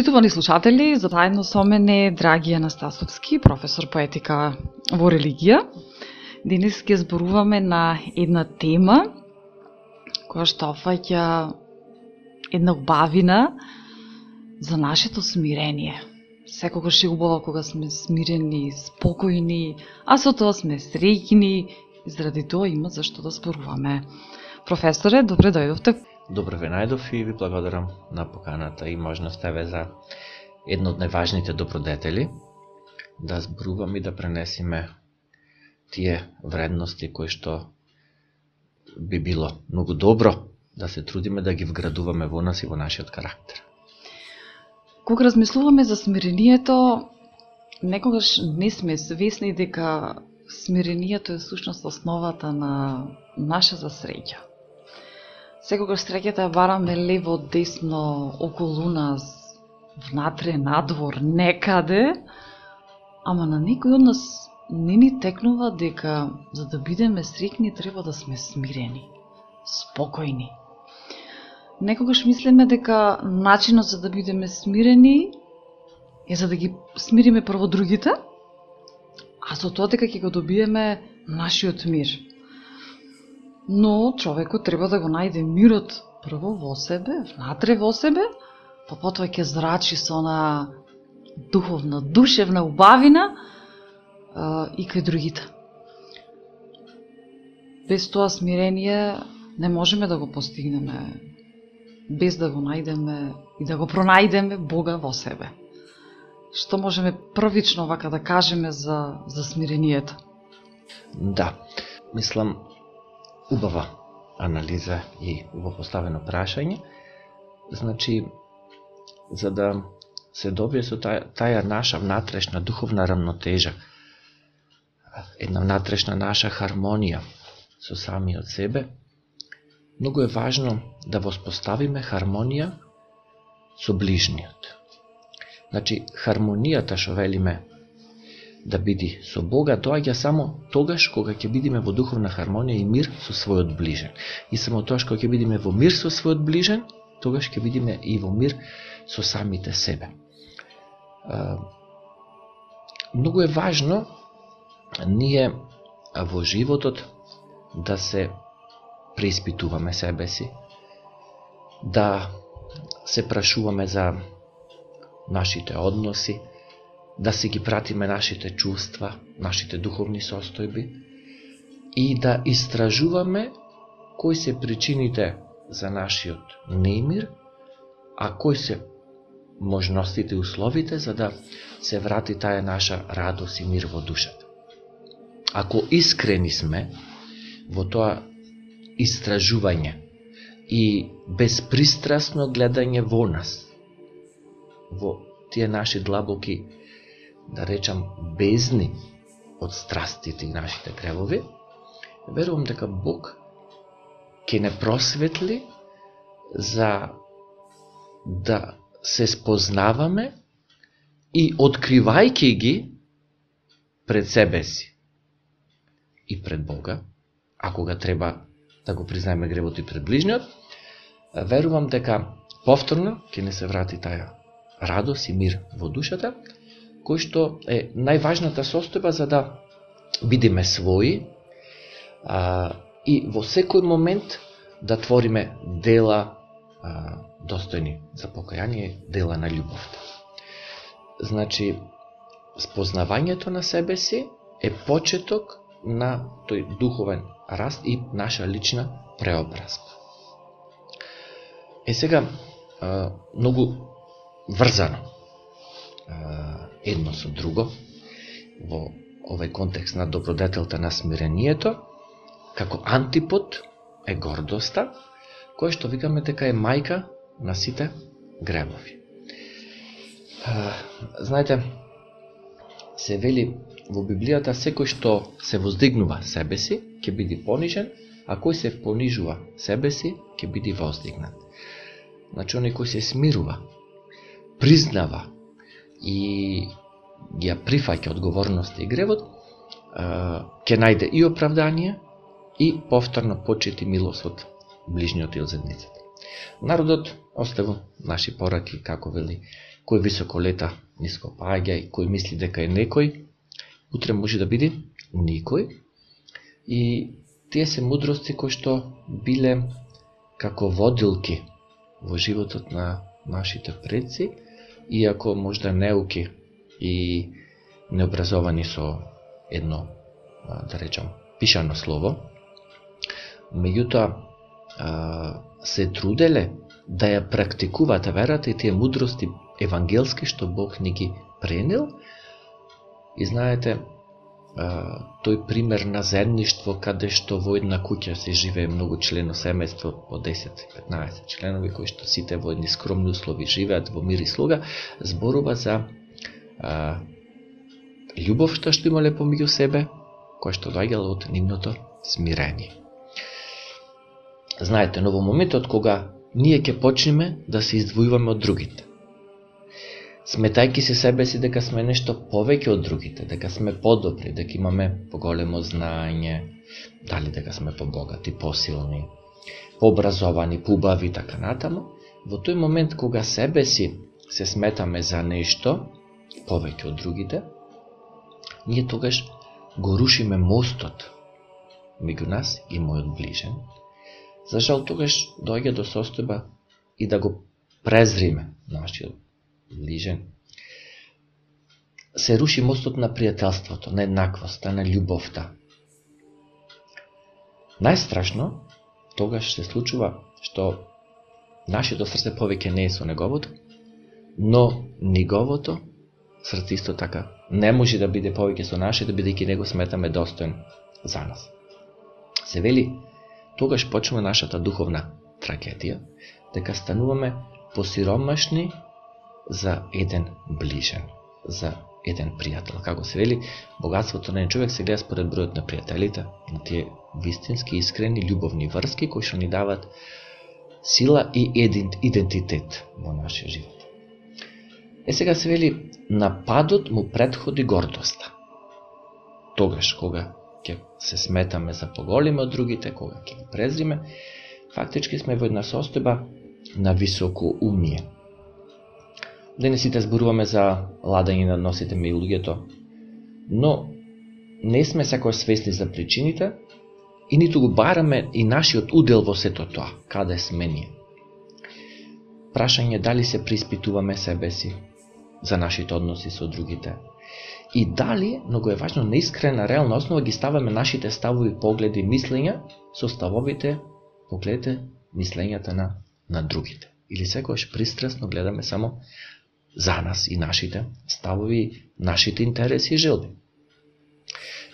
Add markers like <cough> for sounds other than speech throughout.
Почитувани слушатели, заедно со мене Драги Анастасовски, професор по етика во религија. Денес ќе зборуваме на една тема која што фаќа една убавина за нашето смирение. Секогаш е убаво кога сме смирени, спокојни, а со тоа сме среќни, и заради тоа има зашто да зборуваме. Професоре, добре дојдовте Добро ве најдов и ви благодарам на поканата и можноста ве за едно од најважните добродетели да зборувам и да пренесиме тие вредности кои што би било многу добро да се трудиме да ги вградуваме во нас и во нашиот карактер. Кога размислуваме за смирението, некогаш не сме свесни дека смирението е сушност основата на наша засреќа. Секогаш среќата ја бараме лево, десно, околу нас, внатре, надвор, некаде, ама на некој од нас не ни текнува дека за да бидеме срекни треба да сме смирени, спокојни. Некогаш мислиме дека начинот за да бидеме смирени е за да ги смириме прво другите, а со тоа дека ќе го добиеме нашиот мир. Но човекот треба да го најде мирот прво во себе, внатре во себе, па потоа ќе зрачи со на духовна, душевна убавина а, и кај другите. Без тоа смирение не можеме да го постигнеме без да го најдеме и да го пронајдеме Бога во себе. Што можеме првично вака да кажеме за, за смирението? Да, мислам, убава анализа и убаво поставено прашање. Значи, за да се добие со таја, таја наша внатрешна духовна рамнотежа, една внатрешна наша хармонија со самиот себе, многу е важно да воспоставиме хармонија со ближниот. Значи, хармонијата што велиме да биде со Бога доаѓа само тогаш кога ќе бидеме во духовна хармонија и мир со својот ближен. И само тогаш кога ќе бидеме во мир со својот ближен, тогаш ќе бидиме и во мир со самите себе. Многу е важно ние во животот да се преиспитуваме себе си, да се прашуваме за нашите односи, да си ги пратиме нашите чувства, нашите духовни состојби и да истражуваме кои се причините за нашиот немир, а кои се можностите и условите за да се врати таа наша радост и мир во душата. Ако искрени сме во тоа истражување и безпристрасно гледање во нас, во тие наши длабоки да речам, безни од страстите и нашите гревови, верувам дека Бог ќе не просветли за да се спознаваме и откривајќи ги пред себе си и пред Бога, а кога треба да го признаеме гревот и пред ближниот, верувам дека повторно ќе не се врати таја радост и мир во душата, кој што е најважната состојба за да бидеме своји а, и во секој момент да твориме дела а, достојни за покаяние, дела на љубовта. Значи, спознавањето на себе си е почеток на тој духовен раст и наша лична преобразба. Е сега, многу врзано едно со друго во овој контекст на добродетелта на смирението, како антипод е гордоста, која што викаме дека е мајка на сите гребови. Знаете, се вели во Библијата секој што се воздигнува себе си, ќе биде понижен, а кој се понижува себе си, ќе биде воздигнат. Значи, оној кој се смирува, признава и ја прифаќа одговорноста и гревот, ќе најде и оправдание и повторно почети милост од ближниот и од. Народот оставил наши пораки, како вели, кој високо лета, ниско паѓа и кој мисли дека е некој, утре може да биде никој. И тие се мудрости кои што биле како водилки во животот на нашите предци, иако можда неуки и необразовани со едно, да речам, пишано слово, меѓутоа се труделе да ја практикуваат верата и тие мудрости евангелски што Бог ни ги пренел. И знаете, тој пример на заедништво каде што во една куќа се живее многу члено семејство по 10-15 членови кои што сите во едни скромни услови живеат во мир и слуга, зборува за а, љубов што имале помеѓу себе, која што доаѓала од нивното смирење. Знаете, но во моментот кога ние ќе почнеме да се издвојуваме од другите, сметајки се себе си дека сме нешто повеќе од другите, дека сме подобри, дека имаме поголемо знаење, дали дека сме побогати, посилни, пообразовани, побави така натаму, во тој момент кога себе си се сметаме за нешто повеќе од другите, ние тогаш го рушиме мостот меѓу нас и мојот ближен. За жал тогаш доаѓа до состојба и да го презриме нашиот ближен, се руши мостот на пријателството, на еднаквоста, на љубовта. Најстрашно, тогаш се случува што нашето срце повеќе не е со неговото, но неговото срце исто така не може да биде повеќе со нашето, бидејќи него сметаме достоен за нас. Се вели, тогаш почнува нашата духовна трагедија, дека стануваме посиромашни за еден ближен, за еден пријател. Како се вели, богатството на еден човек се гледа според бројот на пријателите, на тие вистински, искрени, љубовни врски кои што ни дават сила и идентитет во нашиот живот. Е сега се вели, нападот му предходи гордоста. Тогаш кога ќе се сметаме за поголиме од другите, кога ќе презриме, фактички сме во една состојба на високо умие, Да Денес сите зборуваме за ладање на носите и луѓето, но не сме секој свесни за причините и ниту го бараме и нашиот удел во сето тоа, каде сме ние. Прашање дали се приспитуваме себе си за нашите односи со другите. И дали, многу е важно, на искрена, реална основа ги ставаме нашите ставови, погледи, мислења со ставовите, погледите, мислењата на, на другите. Или секојаш пристрасно гледаме само за нас и нашите ставови, нашите интереси и желби.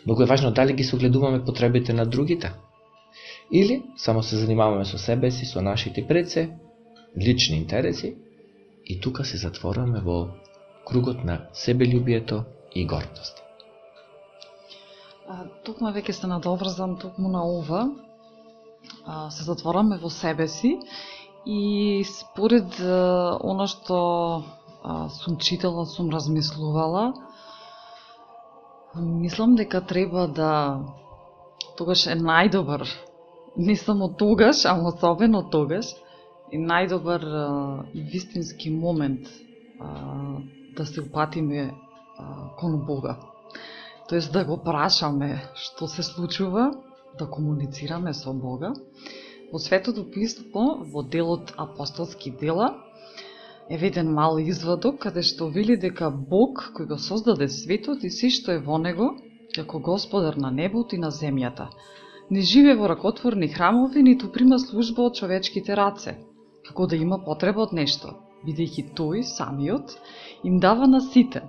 Многу е важно дали ги согледуваме потребите на другите, или само се занимаваме со себе си, со нашите предсе, лични интереси, и тука се затвораме во кругот на себелюбието и гордост. Токму веќе се надоврзам токму на ова. А, се затвораме во себе си и според а, оно што а, сум читала, сум размислувала, мислам дека треба да тогаш е најдобар, не само тогаш, а особено тогаш, е најдобар а, и вистински момент а, да се упатиме а, кон Бога. Тоест да го прашаме што се случува, да комуницираме со Бога. Во Светото Писмо, во делот Апостолски дела, е виден мал изводок, каде што вели дека Бог, кој го создаде светот и си што е во него, како господар на небото и на земјата, не живе во ракотворни храмови, ниту прима служба од човечките раце, како да има потреба од нешто, бидејќи тој самиот им дава на сите,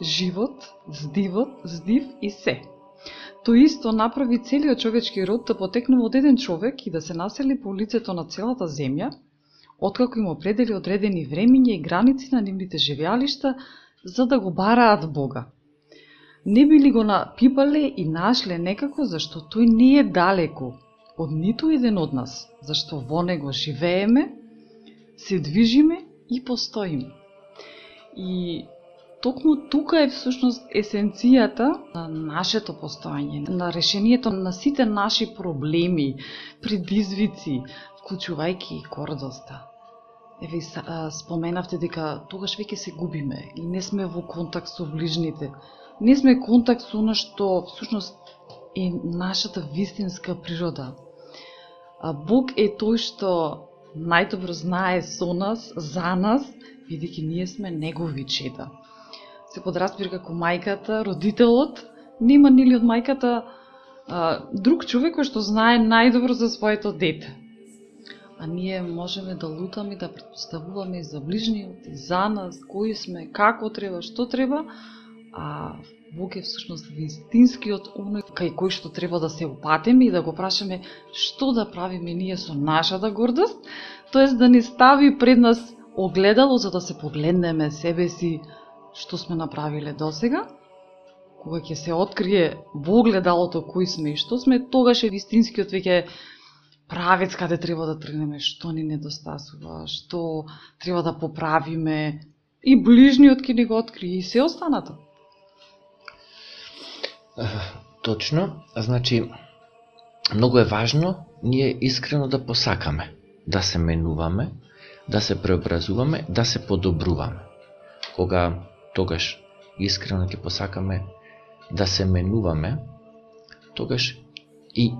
живот, здивот, здив и се. Тој исто направи целиот човечки род да потекнува од еден човек и да се насели по лицето на целата земја, откако им определи одредени времиња и граници на нивните живеалишта, за да го бараат Бога. Не били го напипале и нашле некако, зашто тој не е далеку од ниту еден од нас, зашто во него живееме, се движиме и постоиме. И токму тука е всушност есенцијата на нашето постоење, на решението на сите наши проблеми, предизвици, вклучувајќи и гордоста. Еве споменавте дека тогаш веќе се губиме и не сме во контакт со ближните. Не сме контакт со она што всушност е нашата вистинска природа. А Бог е тој што најдобро знае со нас, за нас, бидејќи ние сме негови чеда. Се подразбира како мајката, родителот, нема нели од мајката а, друг човек кој што знае најдобро за своето дете. А ние можеме да лутаме, да предпоставуваме за ближниот, и за нас, кои сме, како треба, што треба, а Бог е всушност вистинскиот оној кај кој што треба да се упатиме и да го прашаме што да правиме ние со нашата гордост, тоест да ни стави пред нас огледало за да се погледнеме себе си што сме направиле досега. Кога ќе се открие во огледалото кои сме и што сме, тогаш е вистинскиот веќе правец каде треба да тргнеме, што ни недостасува, што треба да поправиме, и ближниот ќе ни го открие и се останато. Точно, значи, многу е важно ние искрено да посакаме, да се менуваме, да се преобразуваме, да се подобруваме. Кога тогаш искрено ќе посакаме да се менуваме, тогаш и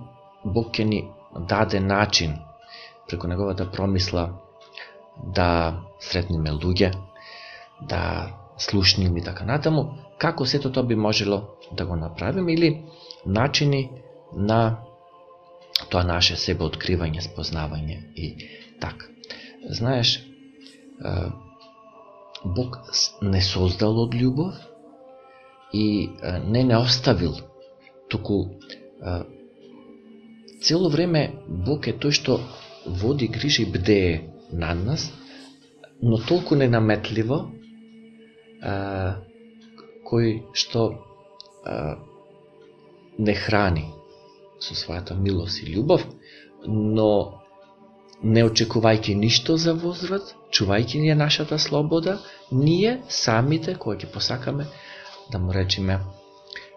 Бог ќе ни даде начин преку неговата да промисла да сретнеме луѓе, да слушниме и така натаму, како сето тоа би можело да го направиме или начини на тоа наше себе откривање, спознавање и така. Знаеш, Бог не создал од љубов и не не оставил, туку цело време Бог е тој што води грижи бдее над нас, но толку ненаметливо, кој што а, не храни со својата милост и љубов, но не очекувајќи ништо за возврат, чувајќи ние нашата слобода, ние самите, кои ќе посакаме, да му речеме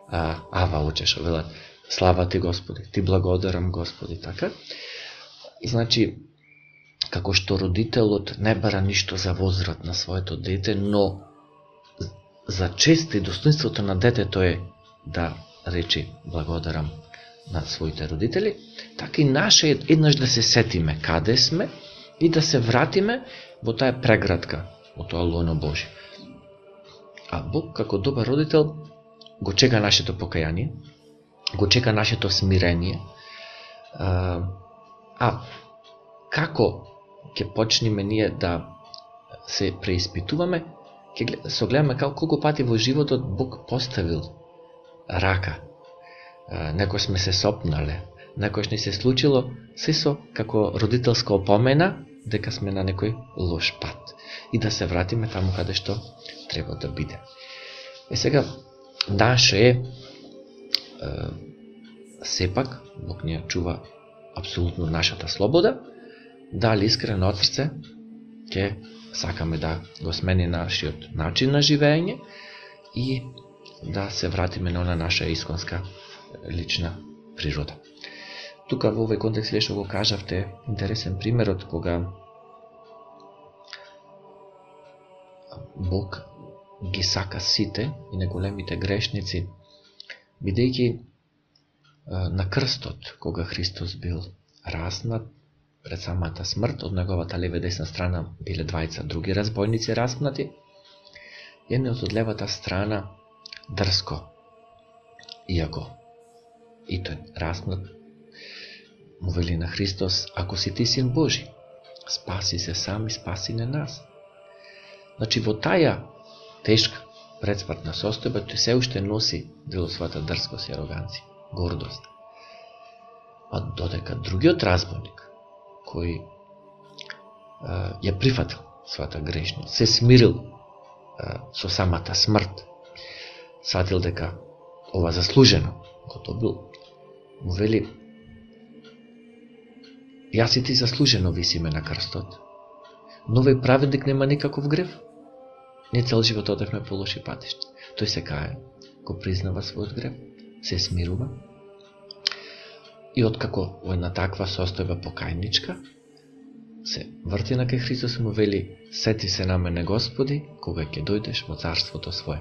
а, Ава учеш, велат, слава ти Господи, ти благодарам Господи, така. Значи, како што родителот не бара ништо за возврат на своето дете, но за чест и достоинството на детето е да речи благодарам на своите родители, така и наше е еднаш да се сетиме каде сме и да се вратиме во таа преградка, во тоа лоно Божие. А Бог, како добар родител, го чека нашето покаяние, го чека нашето смирение. А, а како ќе почнеме ние да се преиспитуваме, ќе согледаме како колку пати во животот Бог поставил рака. Некој сме се сопнале, некој ни се случило се со како родителска опомена дека сме на некој лош пат и да се вратиме таму каде што треба да биде. Е сега, наше е сепак, Бог ни чува апсолутно нашата слобода, дали искрено од срце ќе сакаме да го смени нашиот начин на живење и да се вратиме на она наша исконска лична природа. Тука во овој контекст што го кажавте, интересен примерот кога Бог ги сака сите и неголемите грешници, бидејќи на крстот, кога Христос бил разнат, пред самата смрт, од неговата лева и десна страна биле двајца други разбойници распнати, едниот од левата страна дрско, иако и тој распнат, му вели на Христос, ако си ти син Божи, спаси се сам и спаси не нас. Значи, во таја тешка предсмртна состојба, тој се уште носи дел од својата дрскост и ароганција, гордост. А додека другиот разбойник, кој а, ја прифатил својата грешност, се смирил а, со самата смрт, сватил дека ова заслужено го добил, му вели Јас и ти заслужено висиме на крстот. Но овој праведник нема никаков грев. Не цел живот одевме по лоши патишти. Тој се кае, го признава својот грев, се смирува. И откако во една таква состојба покајничка, се врти на кај Христос му вели, сети се на мене Господи, кога ќе дојдеш во царството свое.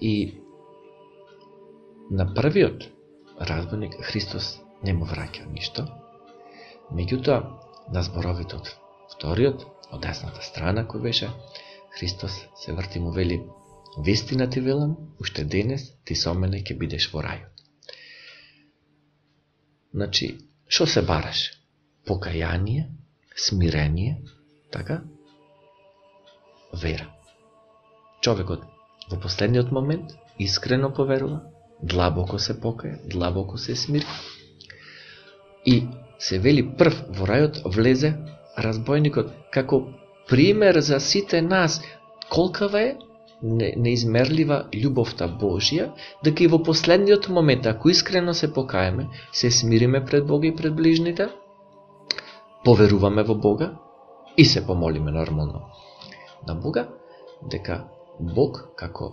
И на првиот разбойник Христос не му враќа ништо, Меѓутоа, на зборовите од вториот, од десната страна кој беше, Христос се врти му вели, вистина ти велам, уште денес ти со мене ќе бидеш во рајот. Значи, што се бараш? Покаяние, смирение, така? Вера. Човекот во последниот момент искрено поверува, длабоко се покаја, длабоко се смири и се вели прв во рајот влезе разбойникот како пример за сите нас колкава е неизмерлива љубовта Божја, дека и во последниот момент, ако искрено се покаеме, се смириме пред Бога и пред ближните, поверуваме во Бога и се помолиме нормално на Бога, дека Бог како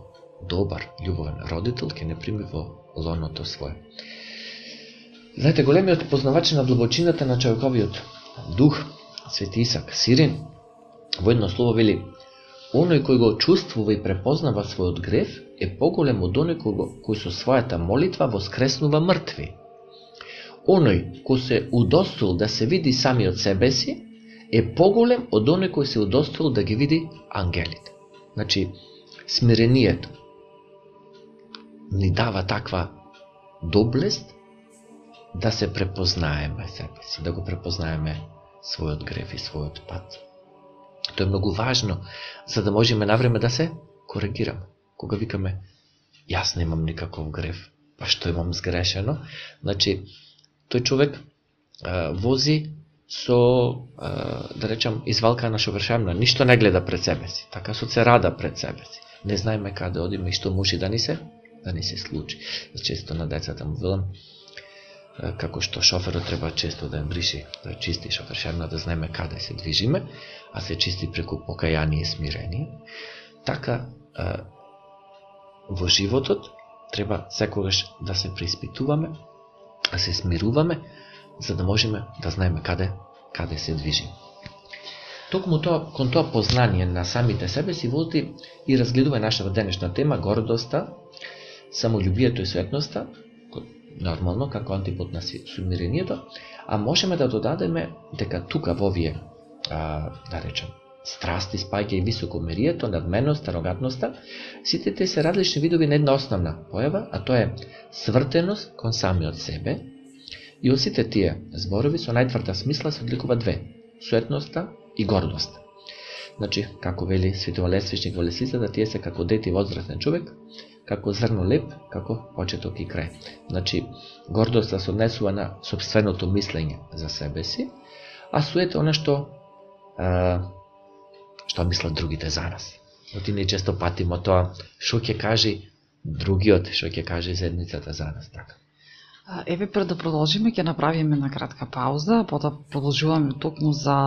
добар, љубовен родител ќе не прими во лоното свое. Знаете, големиот познавач на длабочината на човековиот дух, Свети Исак Сирин, во едно слово вели Оној кој го чувствува и препознава својот грев е поголем од оној кој, го, кој со својата молитва воскреснува мртви. Оној кој се удостоил да се види самиот себе си е поголем од оној кој се удостоил да ги види ангелите. Значи, смирението ни дава таква доблест да се препознаеме себе си, да го препознаеме својот грев и својот пат. Тоа е многу важно, за да можеме навреме да се коригираме. Кога викаме, јас не имам никаков грев, па што имам сгрешено, значи, тој човек а, вози со, а, да речам, извалка на шовршемна, ништо не гледа пред себе си, така со церада пред себе си. Не знаеме каде одиме и што може да ни се, да ни се случи. Често на децата му велам, како што шоферот треба често да бриши, да чисти шофершерна, да знаеме каде се движиме, а се чисти преку покаяние и смирение. Така, во животот треба секогаш да се преиспитуваме, да се смируваме, за да можеме да знаеме каде, каде се движиме. Токму тоа, кон тоа познание на самите себе си води и разгледува нашата денешна тема, гордоста, самолюбието и светноста, нормално како антипод на сумирението, а можеме да додадеме дека тука во овие, а, да речем, страсти, спаѓа и високомерието, надменност, рогатноста, сите те се различни видови на една основна појава, а тоа е свртеност кон самиот себе, и од сите тие зборови со најтврда смисла се одликува две – суетноста и гордост. Значи, како вели Светова Лесвичник во Лесицата, тие се како дети возрастен човек, како зрно леп, како почеток и крај. Значи, гордоста да се однесува на собственото мислење за себе си, а суета оно што а, што мислат другите за нас. Оти не често патимо тоа што ќе кажи другиот, што ќе каже заедницата за нас, така. Еве пред да продолжиме ќе направиме на кратка пауза, потоа продолжуваме токму за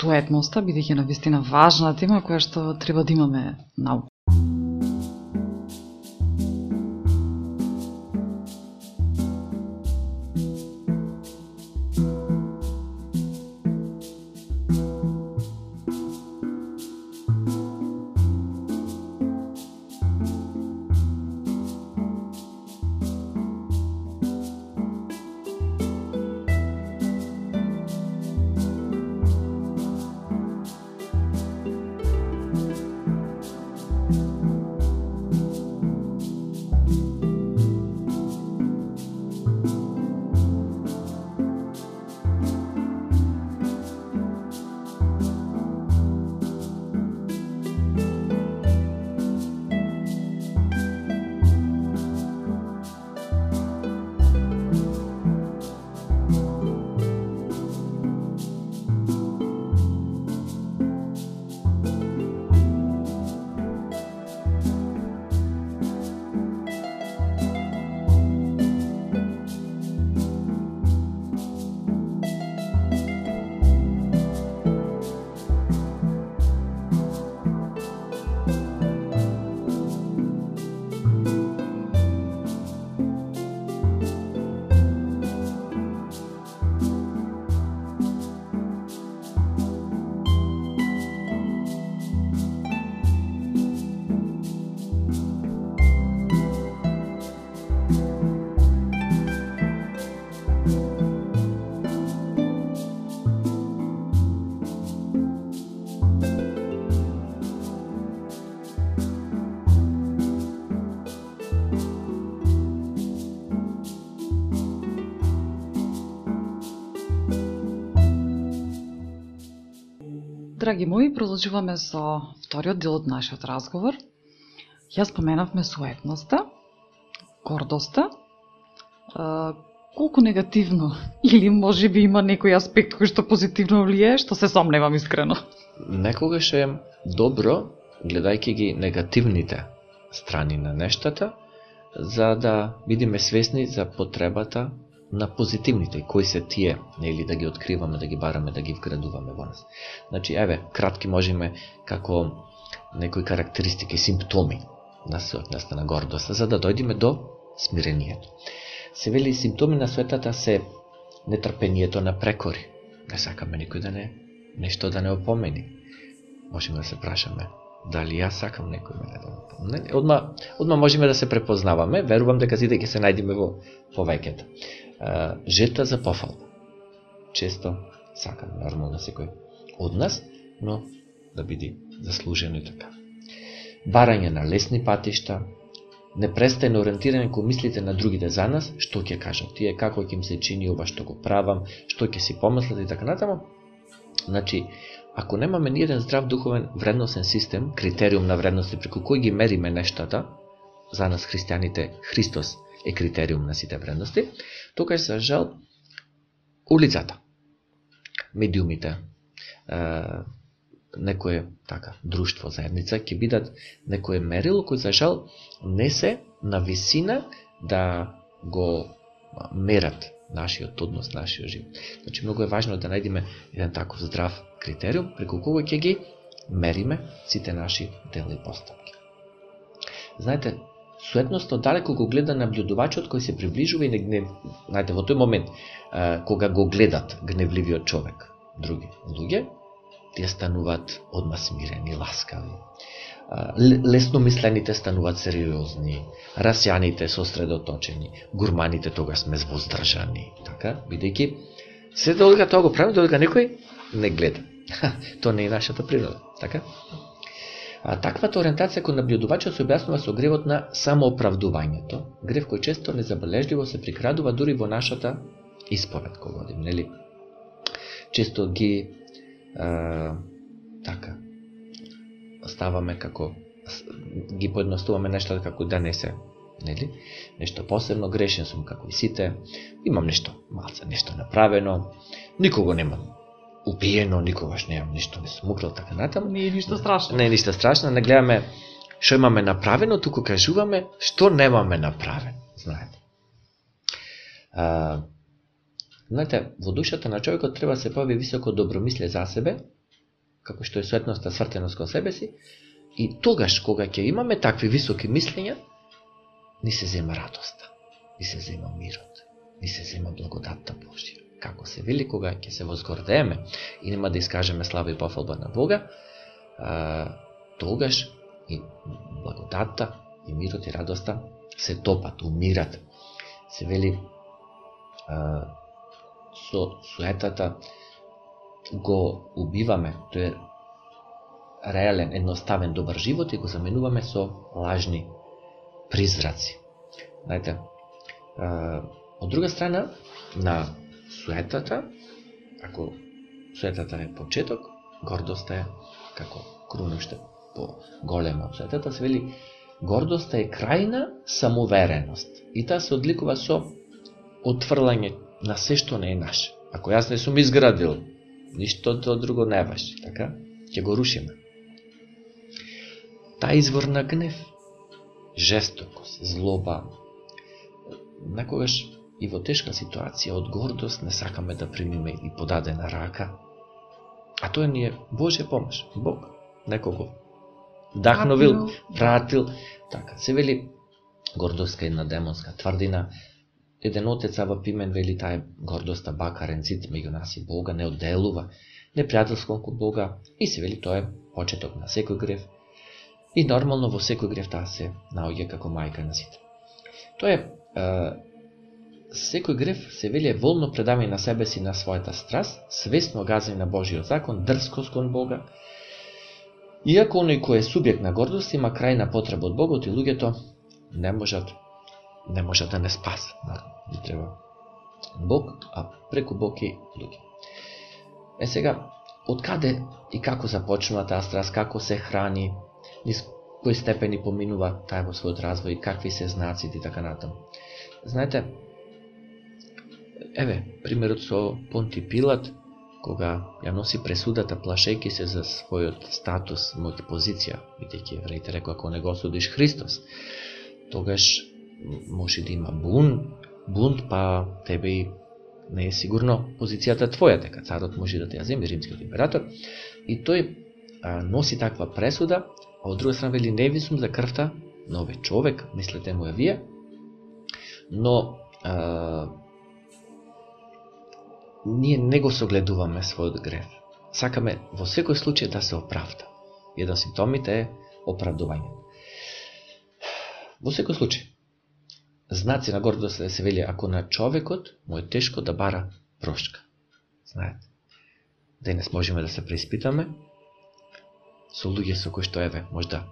суетноста, бидејќи на вистина важна тема која што треба да имаме наука. Драги мои, продолжуваме со вториот дел од нашиот разговор. Ја споменавме суетноста, гордоста, колку негативно <laughs> или може би има некој аспект кој што позитивно влијае, што се сомневам искрено. Некогаш е добро, гледајќи ги негативните страни на нештата, за да бидеме свесни за потребата на позитивните, кои се тие, или да ги откриваме, да ги бараме, да ги вградуваме во нас. Значи, еве, кратки можеме како некои карактеристики, симптоми на суетноста на гордоста, за да дојдеме до смирението. Се вели симптоми на суетата се нетрпението на прекори. Не сакаме никој да не нешто да не опомени. Можеме да се прашаме дали јас сакам некој мене да опомени. Одма, одма можеме да се препознаваме, верувам дека сите ќе се најдеме во повеќето жета за пофалба. Често сакам, нормално да секој од нас, но да биде заслужено и така. Барање на лесни патишта, непрестајно ориентирање кон мислите на другите за нас, што ќе кажат тие, како ќе им се чини ова што го правам, што ќе си помислат и така натаму. Значи, ако немаме ни еден здрав духовен вредносен систем, критериум на вредности преку кој ги мериме нештата, за нас христијаните Христос е критериум на сите вредности, Тука за жал улицата, медиумите, некое така друштво, заедница ќе бидат некое мерило кој за жал не се на висина да го мерат нашиот однос, нашиот живот. Значи многу е важно да најдеме еден таков здрав критериум преку кога ќе ги мериме сите наши дела и постапки. Знаете, суетноста далеко го гледа наблюдувачот кој се приближува и не гнев... Знаете, во тој момент, а, кога го гледат гневливиот човек, други луѓе, тие стануваат одма смирени, ласкави. Лесно мислените стануваат сериозни, расјаните сосредоточени, гурманите тога сме воздржани, така, бидејќи се додека тоа го прави, додека некој не гледа. <laughs> Тоа не е нашата природа, така? А, таквата ориентација кон набљудувачот се објаснува со гревот на самооправдувањето, грев кој често незабележливо се прикрадува дури во нашата исповед кога одим, нели? Често ги а, така ставаме како ги поедноставуваме нешто како да не се нели? Нешто посебно грешен сум како и сите, имам нешто малце, нешто направено, никого немам убиено, никогаш немам ништо, не сум украл така натаму. Не е ништо страшно. Не е ништо страшно, не гледаме што имаме направено, туку кажуваме што немаме направено, знаете. А, знаете, во душата на човекот треба да се појави високо добромисле за себе, како што е светноста свртеност кон себе си, и тогаш кога ќе имаме такви високи мислења, ни се зема радоста, ни се зема мирот, ни се зема благодатта Божја како се вели, кога ќе се возгордееме и нема да искажеме слава и пофалба на Бога, а, тогаш и благодатта, и мирот и радоста се топат, умират. Се вели а, со суетата го убиваме, тој е реален, едноставен, добар живот и го заменуваме со лажни призраци. Знаете, а, од друга страна, на суетата, ако суетата е почеток, гордоста е како крунуште по голема од суетата, се вели гордоста е крајна самовереност. И таа се одликува со отфрлање на се што не е наше. Ако јас не сум изградил, ништо то друго не важи, така? Ќе го рушиме. Та извор на гнев, жестокост, злоба, накогаш и во тешка ситуација од гордост не сакаме да примиме и подадена рака, а тоа ни е Божја помош, Бог, некого вдахновил, вратил, така, се вели гордостка една демонска тврдина, еден отец Ава Пимен вели таа гордоста бакарен цит меѓу нас и Бога, не одделува, непријателско кон Бога, и се вели тоа е почеток на секој грев, и нормално во секој грев таа се наоѓа како мајка на сите. Тоа е секој греф се веле волно предавање на себе си на својата страст, свесно газање на Божиот закон, дрско кон Бога, Иако оној кој е субјект на гордост има крајна потреба од Богот и луѓето не можат не можат да не спасат. Не треба Бог, а преку Бог и луѓе. Е сега, од каде и како започнува таа страст, како се храни, низ кои степени поминува таа во својот развој, какви се знаците и така натаму. Знаете, еве, примерот со Понти Пилат, кога ја носи пресудата плашејки се за својот статус, мојот позиција, бидејќи евреите рекоа ако не го осудиш Христос, тогаш може да има бун, бунт, па тебе и не е сигурно позицијата твоја, дека царот може да те ја земи, римскиот император, и тој а, носи таква пресуда, а од друга страна вели невисум за крвта на овој човек, мислете му е вие, но а, ние не го согледуваме својот грев. Сакаме во секој случај да се оправда. Еден симптомите е оправдување. Во секој случај, знаци на гордост да се вели ако на човекот му е тешко да бара прошка. Знаете, денес можеме да се преиспитаме со луѓе со кои што еве можда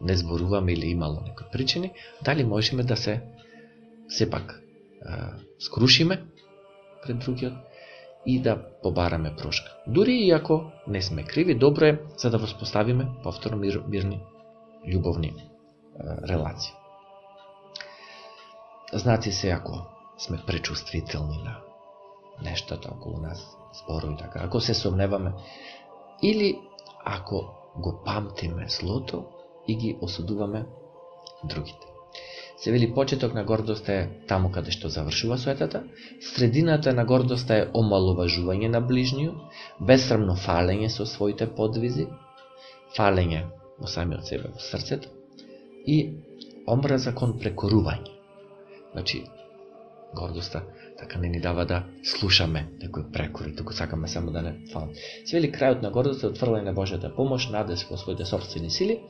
не зборуваме или имало некои причини, дали можеме да се сепак скрушиме пред другиот и да побараме прошка. Дури и ако не сме криви, добро е за да воспоставиме повторно мир, мирни, љубовни релации. Знаци се ако сме пречувствителни на нештата околу нас, зборови така, ако се сомневаме, или ако го памтиме злото и ги осудуваме другите. Се вели почеток на гордоста е таму каде што завршува суетата, средината на гордоста е омалуважување на ближниот, бесрамно фалење со своите подвизи, фалење во самиот себе во срцето и омраза кон прекорување. Значи, гордоста така не ни дава да слушаме да некој прекори, да туку сакаме само да не фаламе. Се вели крајот на гордоста е отфрлање на Божјата помош, надес во своите собствени сили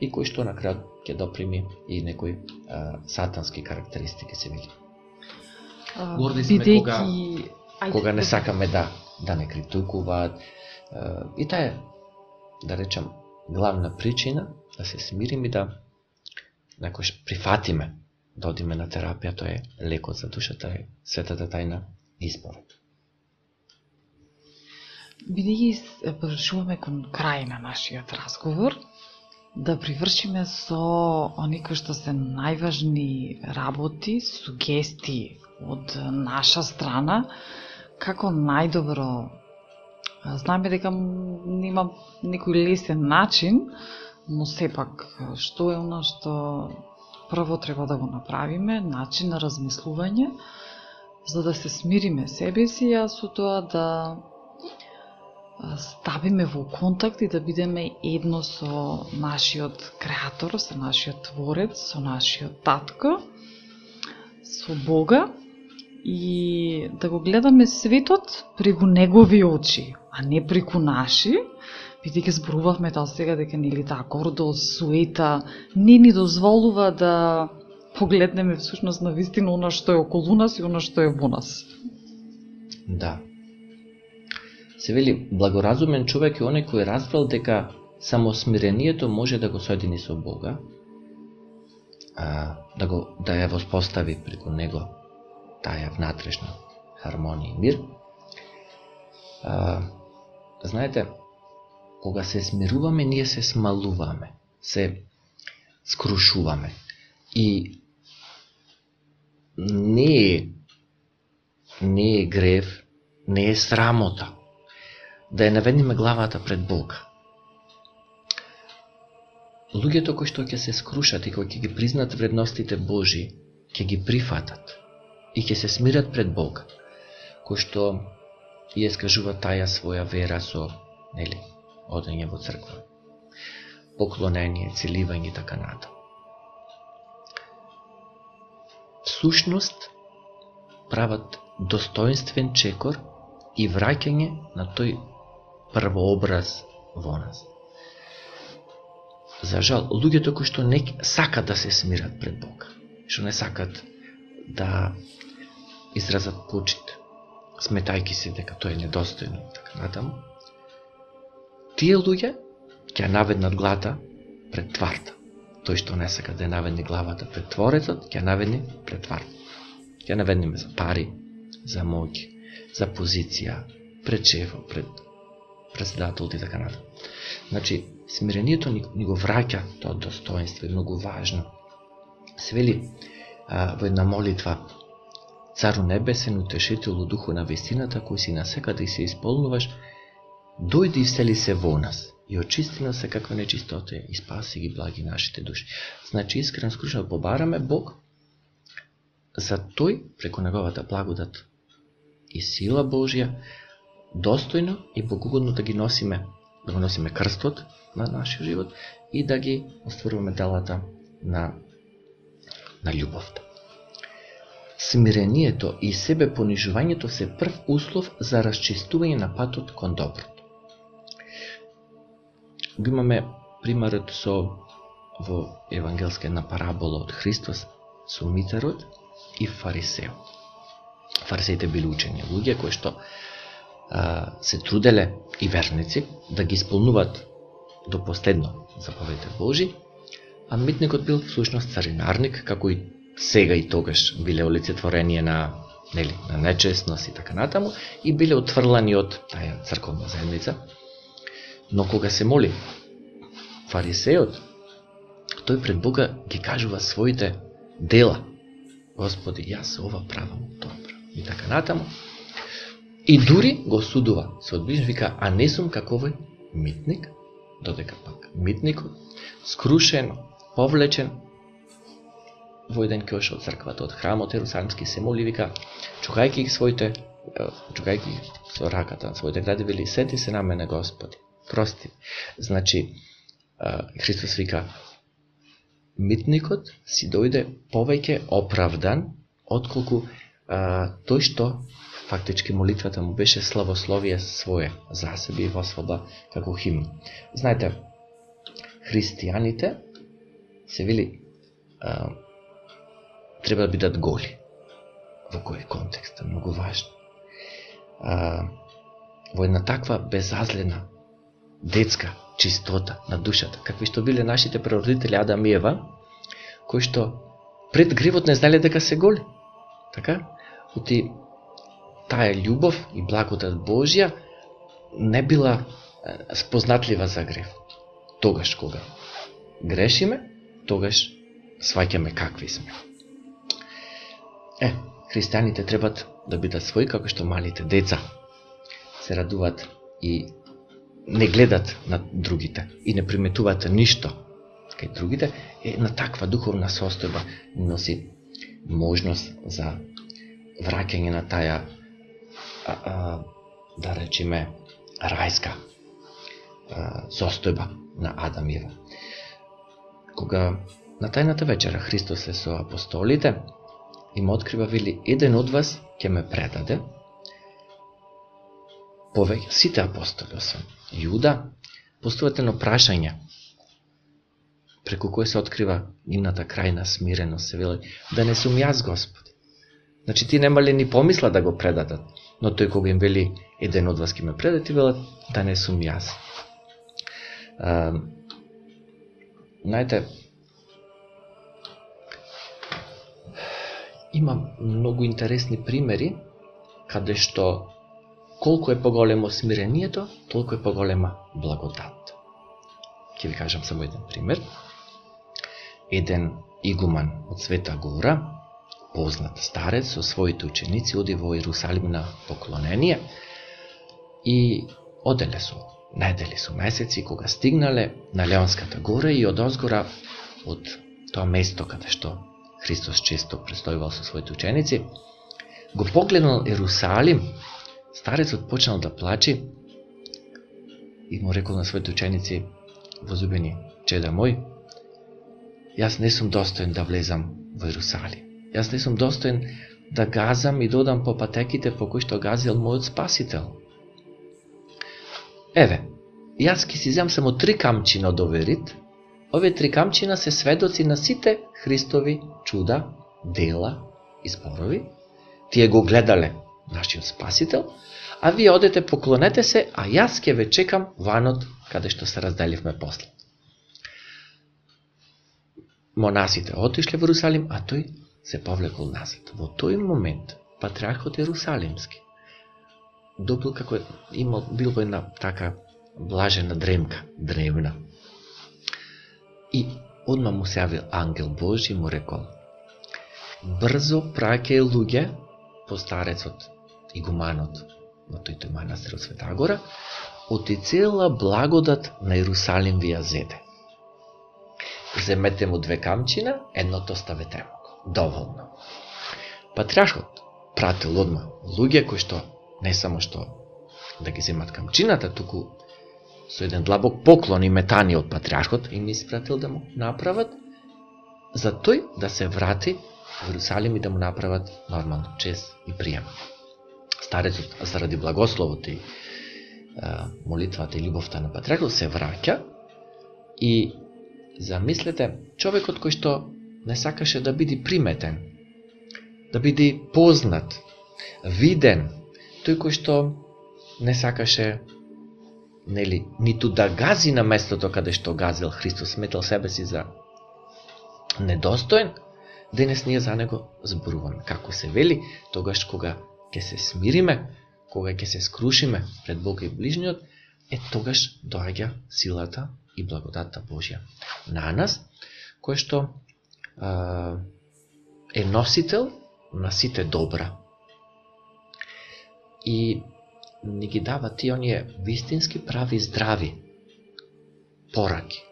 и кој што на крајот ќе доприми и некои а, сатански карактеристики се вели. Горди сме Бидејќи... кога, Ајде, кога не сакаме да да не критикуваат. а, И таа е, да речам, главна причина да се смириме и да некојаш прифатиме да одиме на терапија, тоа е лекот за душата, е светата тајна изборот. Бидејќи се површуваме кон крај на нашиот разговор, да привршиме со они кои што се најважни работи, сугестии од наша страна, како најдобро. Знаме Знаеме дека нема некој лесен начин, но сепак што е она што прво треба да го направиме, начин на размислување, за да се смириме себе си, а со тоа да ставиме во контакт и да бидеме едно со нашиот креатор, со нашиот творец, со нашиот татко, со Бога и да го гледаме светот преку негови очи, а не преку наши, бидејќи зборувавме тоа сега дека нели таа гордост, суета не ни дозволува да погледнеме всушност на вистина она што е околу нас и она што е во нас. Да. Се вели, благоразумен човек е оној кој разбрал дека само смирението може да го соедини со Бога, а, да, го, да ја воспостави преку него таа внатрешна хармонија и мир. А, знаете, кога се смируваме, ние се смалуваме, се скрушуваме. И не е, не е грев, не е срамота да ја наведниме главата пред Бога. Луѓето кои што ќе се скрушат и кои ќе ги признат вредностите Божи, ќе ги прифатат и ќе се смират пред Бог, кои што ја искажуваат таја своја вера со, нели, одење во црква, поклонение, целивање и така натаму. Всушност, прават достоинствен чекор и враќање на тој првообраз во нас. За жал, луѓето кои што не сакат да се смират пред Бога, што не сакат да изразат почит, сметајки се дека тоа е недостојно така натаму, тие луѓе ќе ја наведнат глата пред тварта. Тој што не сака да ја наведне главата пред Творецот, ќе ја пред тварта. Ќе ја наведниме за пари, за моќ, за позиција, пред шефо, пред председателот и така натаму. Значи, смирението ни, ни го враќа тоа достоинство, е многу важно. Се вели а, во една молитва, Цару небесен, утешителу духу на вестината, кој си насеката и се исполнуваш, дојди и сели се во нас и очисти нас се каква нечистота и спаси ги благи нашите души. Значи, искрено скрушно да побараме Бог за тој, преку неговата благодат и сила Божја, достојно и богугодно да ги носиме, да го носиме крстот на нашиот живот и да ги остваруваме делата на, на љубовта. Смирението и себе понижувањето се прв услов за расчистување на патот кон доброто. Го имаме примерот со во евангелска една парабола од Христос со митарот и фарисеот. Фарисеите били учени луѓе кои што се труделе и верници да ги исполнуваат до последно заповедите Божи, а митникот бил всушност царинарник, како и сега и тогаш биле олицетворение на нели, на нечестност и така натаму, и биле отврлани од таја црковна заедница. Но кога се моли фарисеот, тој пред Бога ги кажува своите дела. Господи, јас ова правам добро. И така натаму. И дури го судува се одближно, вика, а не сум како овој митник, додека пак митникот, скрушен, повлечен, во еден кјош од црквата, од храмот Ерусалимски се моли, вика, чукајки ги своите, чукајќи со раката на своите гради, вели, сети се на мене, Господи, прости. Значи, Христос вика, митникот си дојде повеќе оправдан, отколку а, тој што фактички молитвата му беше славословие свое за себе и восвода како химн. Знаете, христијаните се вели а, треба да бидат голи. Во кој контекст е многу важно. А, во една таква безазлена детска чистота на душата, какви што биле нашите прародители Адам и Ева, кои што пред гривот не знали дека се голи. Така? Оти таа љубов и благодат Божја не била спознатлива за грев. Тогаш кога грешиме, тогаш сваќаме какви сме. Е, христијаните требат да бидат своји како што малите деца се радуваат и не гледат на другите и не приметуваат ништо кај другите, е на таква духовна состојба носи можност за враќање на таа, а, а, да речеме, рајска а, состојба на Адам и Ева. Кога на тајната вечера Христос е со апостолите, им открива, вели, еден од вас ќе ме предаде, повеќе сите апостоли, освен Јуда, постојателно едно прашање, преку кој се открива нивната крајна смиреност, се вели, да не сум јас, Господ, Значи, ти немале ни помисла да го предадат, но тој кога им вели, еден од вас ке ме предати, велат, да не сум јас. А, знаете, има многу интересни примери, каде што колку е поголемо смирението, толку е поголема благодат. Ќе ви кажам само еден пример. Еден игуман од Света Гора, познат старец со своите ученици, оди во Иерусалим на поклонение и оделе со недели со месеци, кога стигнале на Леонската гора и од озгора од тоа место каде што Христос често престојувал со своите ученици, го погледнал Ерусалим Старецот почнал да плачи и му рекол на своите ученици, возубени, чеда мој, јас не сум достоен да влезам во Иерусалим. Јас не сум достоен да газам и додам по патеките по кои што газил мојот спасител. Еве, јас ки си зем само три камчина од оверит, овие три камчина се сведоци на сите Христови чуда, дела и зборови. Тие го гледале нашиот спасител, а вие одете поклонете се, а јас ќе ве чекам ванот каде што се разделивме после. Монасите отишле во Русалим, а тој се повлекол назад. Во тој момент, патриархот Иерусалимски добил како имал бил во една така блажена дремка, древна. И одма му се јавил ангел Божи и му рекол: Брзо праќај луѓе по старецот и гуманот на тој тој манастир од Света Гора, оти цела благодат на Иерусалим ви ја зеде. Земете му две камчина, едното ставете му. Доволно. Патриархот пратил одма луѓе кои што не само што да ги земат камчината, туку со еден длабок поклон и метани од патриархот им испратил да му направат за тој да се врати во Иерусалим и да му направат нормално чест и прием. Старецот заради благословот и молитвата и љубовта на патриархот се враќа и замислете човекот кој што не сакаше да биде приметен, да биде познат, виден, тој кој што не сакаше нели, ниту да гази на местото каде што газил Христос, сметал себе си за недостоен, денес ние за него зборуваме. Како се вели, тогаш кога ќе се смириме, кога ќе се скрушиме пред Бога и ближниот, е тогаш доаѓа силата и благодатта Божја на нас, кое што е носител на сите добра. И ни ги дава тие оние вистински прави здрави пораки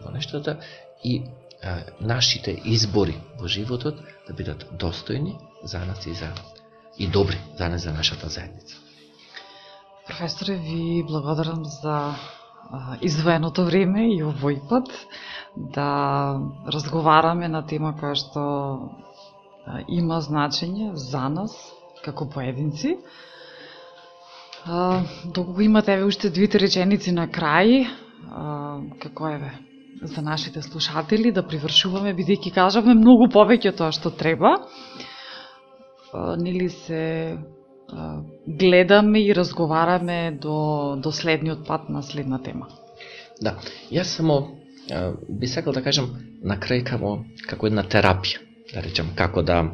во нештата и а, нашите избори во животот да бидат достојни за нас и за и добри за нас за нашата заедница. Професоре, ви благодарам за извоеното време и овој пат да разговараме на тема која што има значење за нас како поединци. Доколку имате еве уште двите реченици на крај, како еве за нашите слушатели да привршуваме бидејќи кажавме многу повеќе тоа што треба. Нели се гледаме и разговараме до, до следниот пат на следна тема. Да, јас само би сакал да кажам на крај како, како една терапија, да речем, како да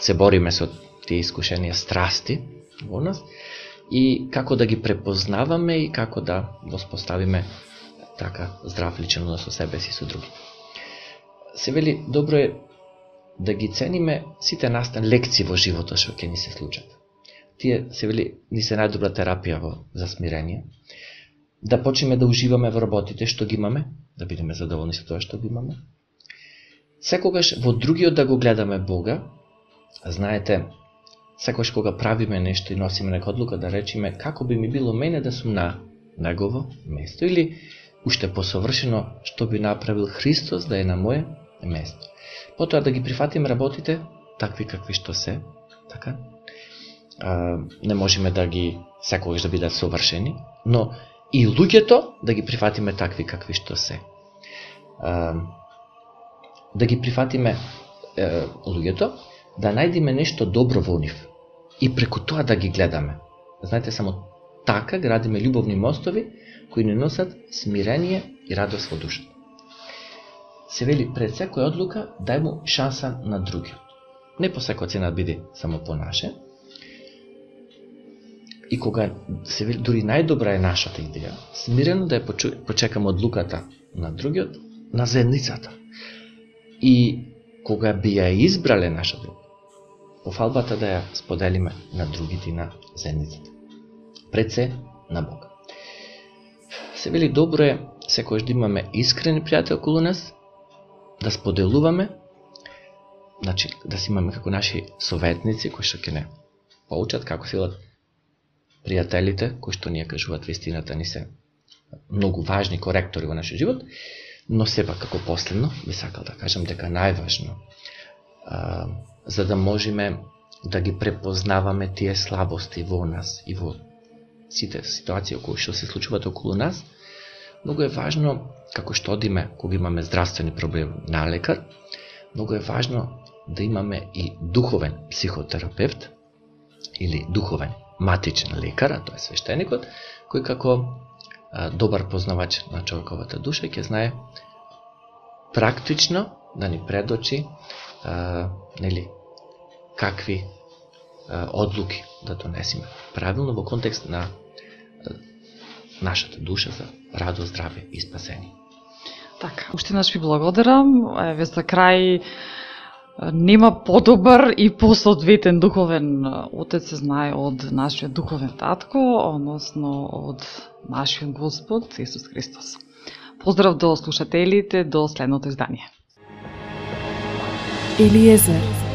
се бориме со тие искушенија страсти во нас и како да ги препознаваме и како да воспоставиме така здрав личен однос со себе си и со други. Се вели, добро е да ги цениме сите настан лекции во животот што ќе ни се случат тие се вели ни се најдобра терапија во за смирение. Да почнеме да уживаме во работите што ги имаме, да бидеме задоволни со тоа што ги имаме. Секогаш во другиот да го гледаме Бога, знаете, секогаш кога правиме нешто и носиме нека одлука да речиме како би ми било мене да сум на негово место или уште посовршено што би направил Христос да е на моје место. Потоа да ги прифатиме работите такви какви што се, така, не можеме да ги секогаш да бидат совршени, но и луѓето да ги прифатиме такви какви што се. А, да ги прифатиме е, луѓето, да најдеме нешто добро во нив и преку тоа да ги гледаме. Знаете, само така градиме љубовни мостови кои не носат смирение и радост во душата. Се вели пред секоја одлука дај му шанса на другиот. Не по секоја цена биде само по наше, и кога се вели дури најдобра е нашата идеја, смирено да ја почекаме одлуката на другиот, на заедницата. И кога би ја избрале нашата пофалбата да ја споделиме на другите на заедницата. Пред се на Бог. Се вели добро е секојаш да имаме искрени пријатели околу нас, да споделуваме, значи да си имаме како наши советници кои што ќе не поучат како силат пријателите, кои што ние кажуваат вистината, ни се многу важни коректори во нашиот живот, но сепак како последно, би сакал да кажам дека најважно, а, за да можеме да ги препознаваме тие слабости во нас и во сите ситуации кои што се случуваат околу нас, многу е важно, како што одиме кога имаме здравствени проблеми на лекар, многу е важно да имаме и духовен психотерапевт или духовен матичен лекар, а тоа е свештеникот, кој како а, добар познавач на човековата душа ќе знае практично да ни предочи а, нели, какви одлуки да донесиме правилно во контекст на нашата душа за радост, здраве и спасение. Така, уште наш ви благодарам. Еве за крај нема подобар и посоодветен духовен отец се знае од нашиот духовен татко, односно од нашиот Господ Исус Христос. Поздрав до слушателите, до следното издание. Елиезер